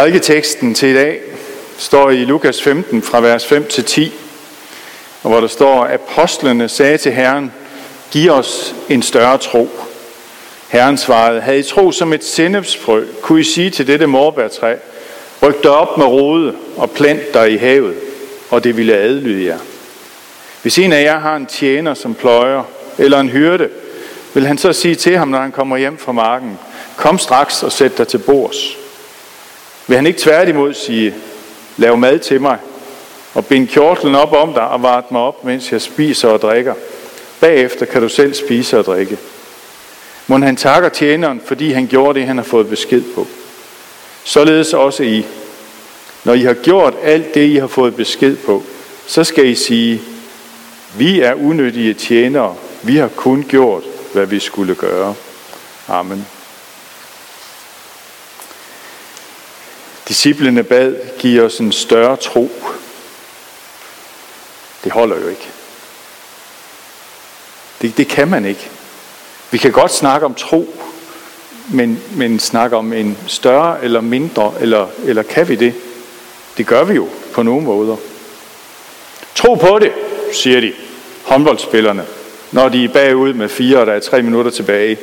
Prædiketeksten til i dag står i Lukas 15 fra vers 5 til 10, hvor der står, at apostlene sagde til Herren, giv os en større tro. Herren svarede, havde I tro som et sennepsfrø, kunne I sige til dette morbærtræ, ryk dig op med rode og plant dig i havet, og det ville adlyde jer. Hvis en af jer har en tjener som pløjer, eller en hyrde, vil han så sige til ham, når han kommer hjem fra marken, kom straks og sæt dig til bords. Vil han ikke tværtimod sige, lav mad til mig, og bind kjortlen op om dig og vart mig op, mens jeg spiser og drikker. Bagefter kan du selv spise og drikke. Må han takker tjeneren, fordi han gjorde det, han har fået besked på. Således også I. Når I har gjort alt det, I har fået besked på, så skal I sige, vi er unyttige tjenere. Vi har kun gjort, hvad vi skulle gøre. Amen. Disciplene bad, giv os en større tro. Det holder jo ikke. Det, det kan man ikke. Vi kan godt snakke om tro, men, men snakke om en større eller mindre, eller, eller kan vi det? Det gør vi jo på nogle måder. Tro på det, siger de, håndboldspillerne, når de er bagud med fire, og der er tre minutter tilbage.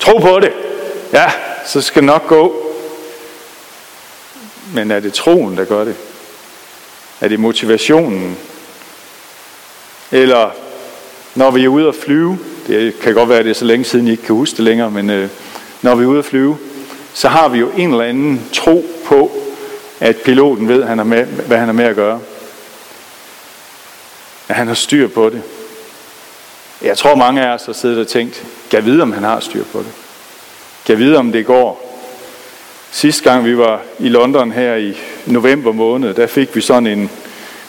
Tro på det. Ja, så skal det nok gå. Men er det troen, der gør det? Er det motivationen? Eller når vi er ude at flyve, det kan godt være, at det er så længe siden, I ikke kan huske det længere, men øh, når vi er ude at flyve, så har vi jo en eller anden tro på, at piloten ved, han er med, hvad han er med at gøre. At han har styr på det. Jeg tror, mange af os har siddet og tænkt, kan vide, om han har styr på det. Kan vide, om det går. Sidste gang vi var i London her i november måned, der fik vi sådan en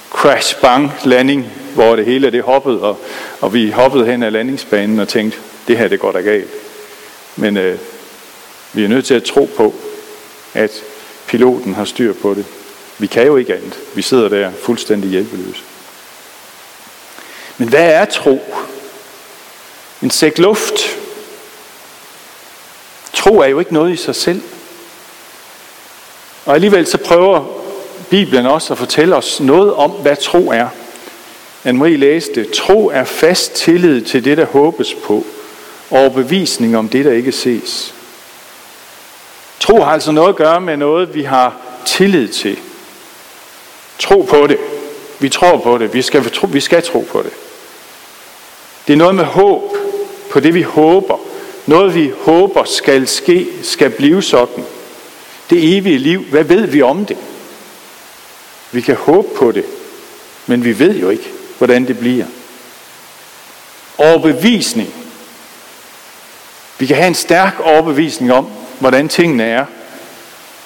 crash bang landing, hvor det hele det hoppede, og, og vi hoppede hen ad landingsbanen og tænkte, det her det går da galt. Men øh, vi er nødt til at tro på, at piloten har styr på det. Vi kan jo ikke andet. Vi sidder der fuldstændig hjælpeløse. Men hvad er tro? En sæk luft. Tro er jo ikke noget i sig selv. Og alligevel så prøver Bibelen også at fortælle os noget om, hvad tro er. Anne-Marie læste, tro er fast tillid til det, der håbes på, og bevisning om det, der ikke ses. Tro har altså noget at gøre med noget, vi har tillid til. Tro på det. Vi tror på det. Vi skal, tro, vi skal tro på det. Det er noget med håb på det, vi håber. Noget, vi håber skal ske, skal blive sådan det evige liv, hvad ved vi om det? Vi kan håbe på det, men vi ved jo ikke, hvordan det bliver. Overbevisning. Vi kan have en stærk overbevisning om, hvordan tingene er.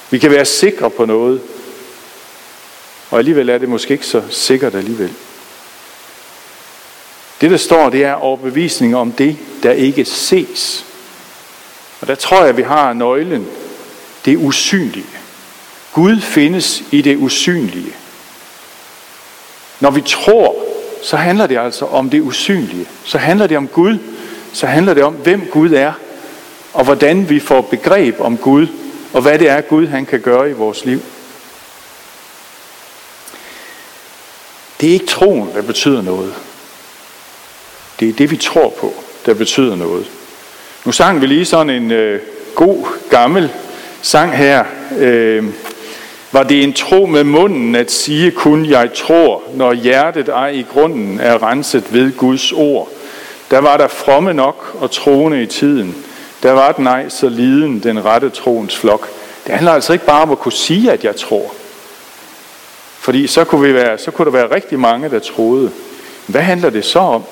Vi kan være sikre på noget. Og alligevel er det måske ikke så sikkert alligevel. Det, der står, det er overbevisning om det, der ikke ses. Og der tror jeg, vi har nøglen det usynlige. Gud findes i det usynlige. Når vi tror, så handler det altså om det usynlige. Så handler det om Gud. Så handler det om, hvem Gud er. Og hvordan vi får begreb om Gud. Og hvad det er, Gud han kan gøre i vores liv. Det er ikke troen, der betyder noget. Det er det, vi tror på, der betyder noget. Nu sang vi lige sådan en øh, god, gammel sang her, øh, var det en tro med munden at sige kun jeg tror, når hjertet ej i grunden er renset ved Guds ord. Der var der fromme nok og troende i tiden. Der var den ej så liden den rette troens flok. Det handler altså ikke bare om at kunne sige, at jeg tror. Fordi så kunne, vi være, så kunne der være rigtig mange, der troede. Hvad handler det så om?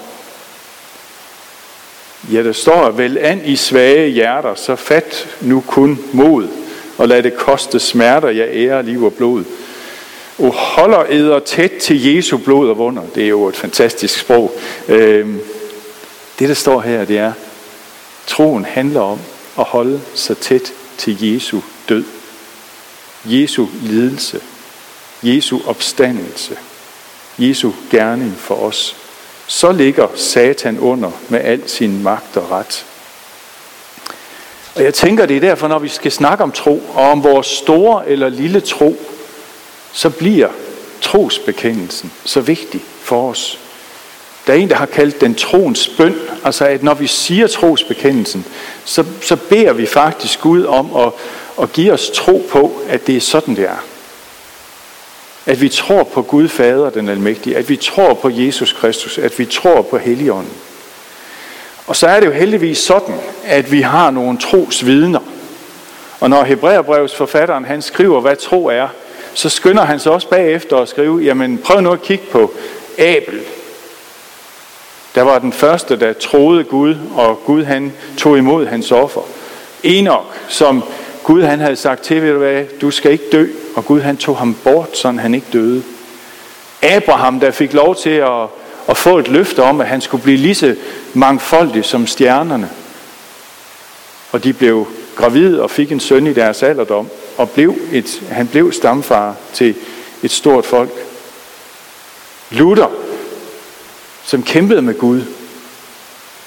Ja, der står, vel an i svage hjerter, så fat nu kun mod og lad det koste smerter, jeg ærer liv og blod. Og holder æder tæt til Jesu blod og vunder. Det er jo et fantastisk sprog. Øhm, det, der står her, det er, troen handler om at holde sig tæt til Jesu død. Jesu lidelse. Jesu opstandelse. Jesu gerning for os. Så ligger Satan under med al sin magt og ret. Og jeg tænker, det er derfor, når vi skal snakke om tro, og om vores store eller lille tro, så bliver trosbekendelsen så vigtig for os. Der er en, der har kaldt den troens bøn, altså at når vi siger trosbekendelsen, så, så beder vi faktisk Gud om at, at give os tro på, at det er sådan, det er. At vi tror på Gud Fader, den almægtige, at vi tror på Jesus Kristus, at vi tror på Helligånden. Og så er det jo heldigvis sådan, at vi har nogle trosvidner. Og når Hebræerbrevets forfatteren han skriver, hvad tro er, så skynder han sig også bagefter at skrive, jamen prøv nu at kigge på Abel. Der var den første, der troede Gud, og Gud han tog imod hans offer. Enoch, som Gud han havde sagt til, ved du hvad, du skal ikke dø, og Gud han tog ham bort, så han ikke døde. Abraham, der fik lov til at, og få et løfte om, at han skulle blive lige så mangfoldig som stjernerne. Og de blev gravide og fik en søn i deres alderdom, og blev et, han blev stamfar til et stort folk. Luther, som kæmpede med Gud,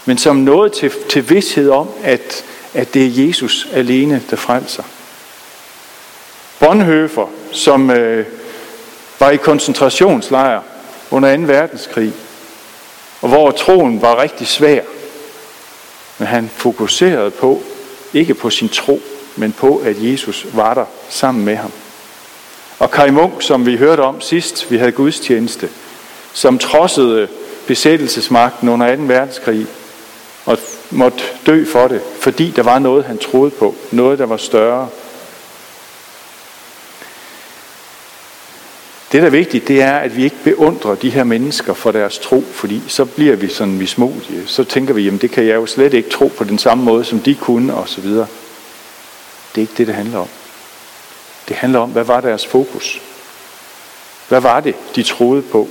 men som nåede til, til vidshed om, at, at det er Jesus alene, der frelser. Bonhoeffer, som øh, var i koncentrationslejr under 2. verdenskrig, og hvor troen var rigtig svær. Men han fokuserede på, ikke på sin tro, men på, at Jesus var der sammen med ham. Og Kai Munk, som vi hørte om sidst, vi havde gudstjeneste, som trodsede besættelsesmagten under 2. verdenskrig, og måtte dø for det, fordi der var noget, han troede på, noget, der var større Det, der er vigtigt, det er, at vi ikke beundrer de her mennesker for deres tro, fordi så bliver vi sådan mismodige. Så tænker vi, jamen det kan jeg jo slet ikke tro på den samme måde, som de kunne, og så videre. Det er ikke det, det handler om. Det handler om, hvad var deres fokus? Hvad var det, de troede på?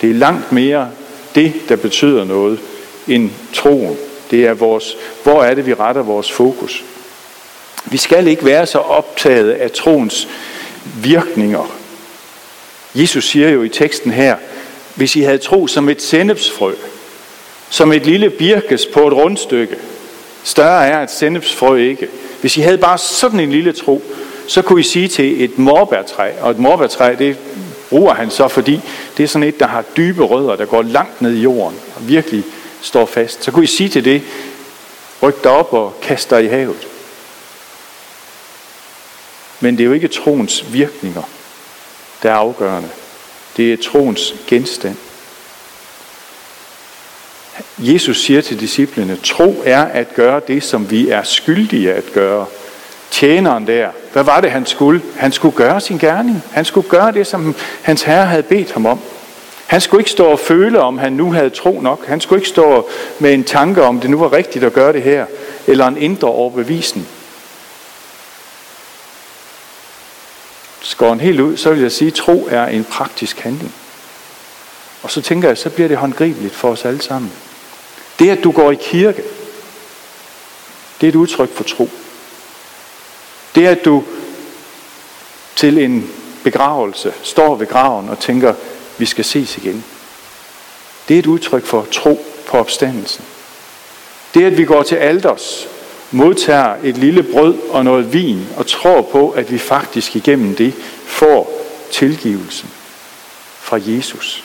Det er langt mere det, der betyder noget, end troen. Det er vores, hvor er det, vi retter vores fokus? Vi skal ikke være så optaget af troens virkninger. Jesus siger jo i teksten her, hvis I havde tro som et sennepsfrø, som et lille birkes på et rundstykke, større er et sennepsfrø ikke. Hvis I havde bare sådan en lille tro, så kunne I sige til et morbærtræ, og et morbærtræ, det bruger han så, fordi det er sådan et, der har dybe rødder, der går langt ned i jorden, og virkelig står fast. Så kunne I sige til det, ryk dig op og kast dig i havet. Men det er jo ikke troens virkninger, der er afgørende. Det er troens genstand. Jesus siger til disciplene, tro er at gøre det, som vi er skyldige at gøre. Tjeneren der, hvad var det, han skulle? Han skulle gøre sin gerning. Han skulle gøre det, som hans herre havde bedt ham om. Han skulle ikke stå og føle, om han nu havde tro nok. Han skulle ikke stå med en tanke om, det nu var rigtigt at gøre det her, eller en indre overbevisning. Skåren helt ud, så vil jeg sige, at tro er en praktisk handling. Og så tænker jeg, så bliver det håndgribeligt for os alle sammen. Det, at du går i kirke, det er et udtryk for tro. Det, at du til en begravelse står ved graven og tænker, vi skal ses igen. Det er et udtryk for tro på opstandelsen. Det, at vi går til alders modtager et lille brød og noget vin og tror på, at vi faktisk igennem det får tilgivelsen fra Jesus.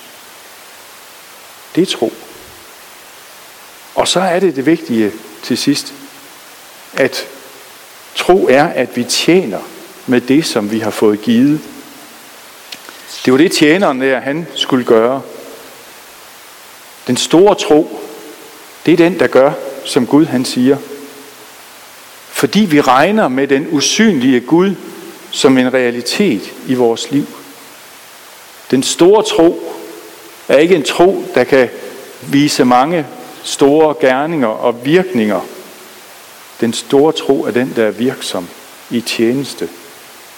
Det er tro. Og så er det det vigtige til sidst, at tro er, at vi tjener med det, som vi har fået givet. Det var det tjeneren der, han skulle gøre. Den store tro, det er den, der gør, som Gud han siger. Fordi vi regner med den usynlige Gud som en realitet i vores liv. Den store tro er ikke en tro, der kan vise mange store gerninger og virkninger. Den store tro er den, der er virksom i tjeneste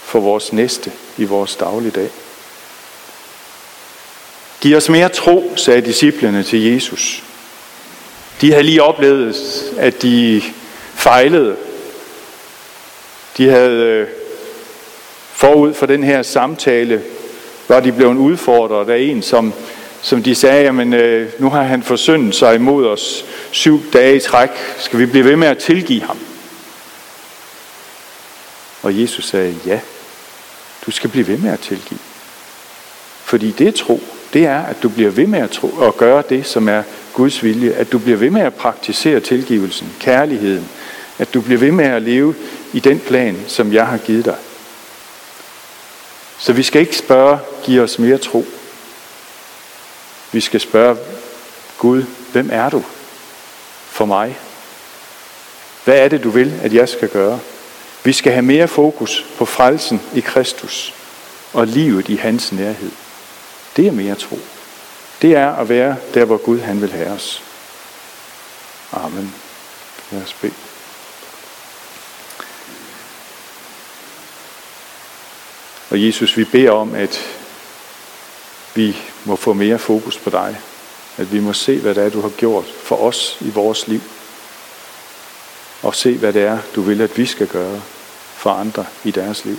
for vores næste i vores dagligdag. Giv os mere tro, sagde disciplene til Jesus. De havde lige oplevet, at de fejlede de havde øh, forud for den her samtale, var de blevet udfordret af en, som som de sagde, jamen øh, nu har han forsyndet sig imod os syv dage i træk. Skal vi blive ved med at tilgive ham? Og Jesus sagde, ja, du skal blive ved med at tilgive. Fordi det tro. Det er, at du bliver ved med at, tro, at gøre det, som er Guds vilje. At du bliver ved med at praktisere tilgivelsen, kærligheden. At du bliver ved med at leve i den plan, som jeg har givet dig. Så vi skal ikke spørge, giv os mere tro. Vi skal spørge Gud, hvem er du for mig? Hvad er det, du vil, at jeg skal gøre? Vi skal have mere fokus på frelsen i Kristus og livet i hans nærhed. Det er mere tro. Det er at være der, hvor Gud han vil have os. Amen. Lad os bede. Og Jesus, vi beder om, at vi må få mere fokus på dig. At vi må se, hvad det er, du har gjort for os i vores liv. Og se, hvad det er, du vil, at vi skal gøre for andre i deres liv.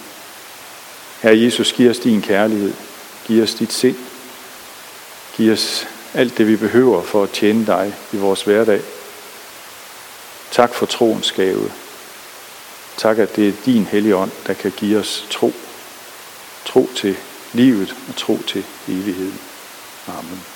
Herre Jesus, giv os din kærlighed. Giv os dit sind. Giv os alt det, vi behøver for at tjene dig i vores hverdag. Tak for troens gave. Tak, at det er din hellige ånd, der kan give os tro. Tro til livet og tro til evigheden. Amen.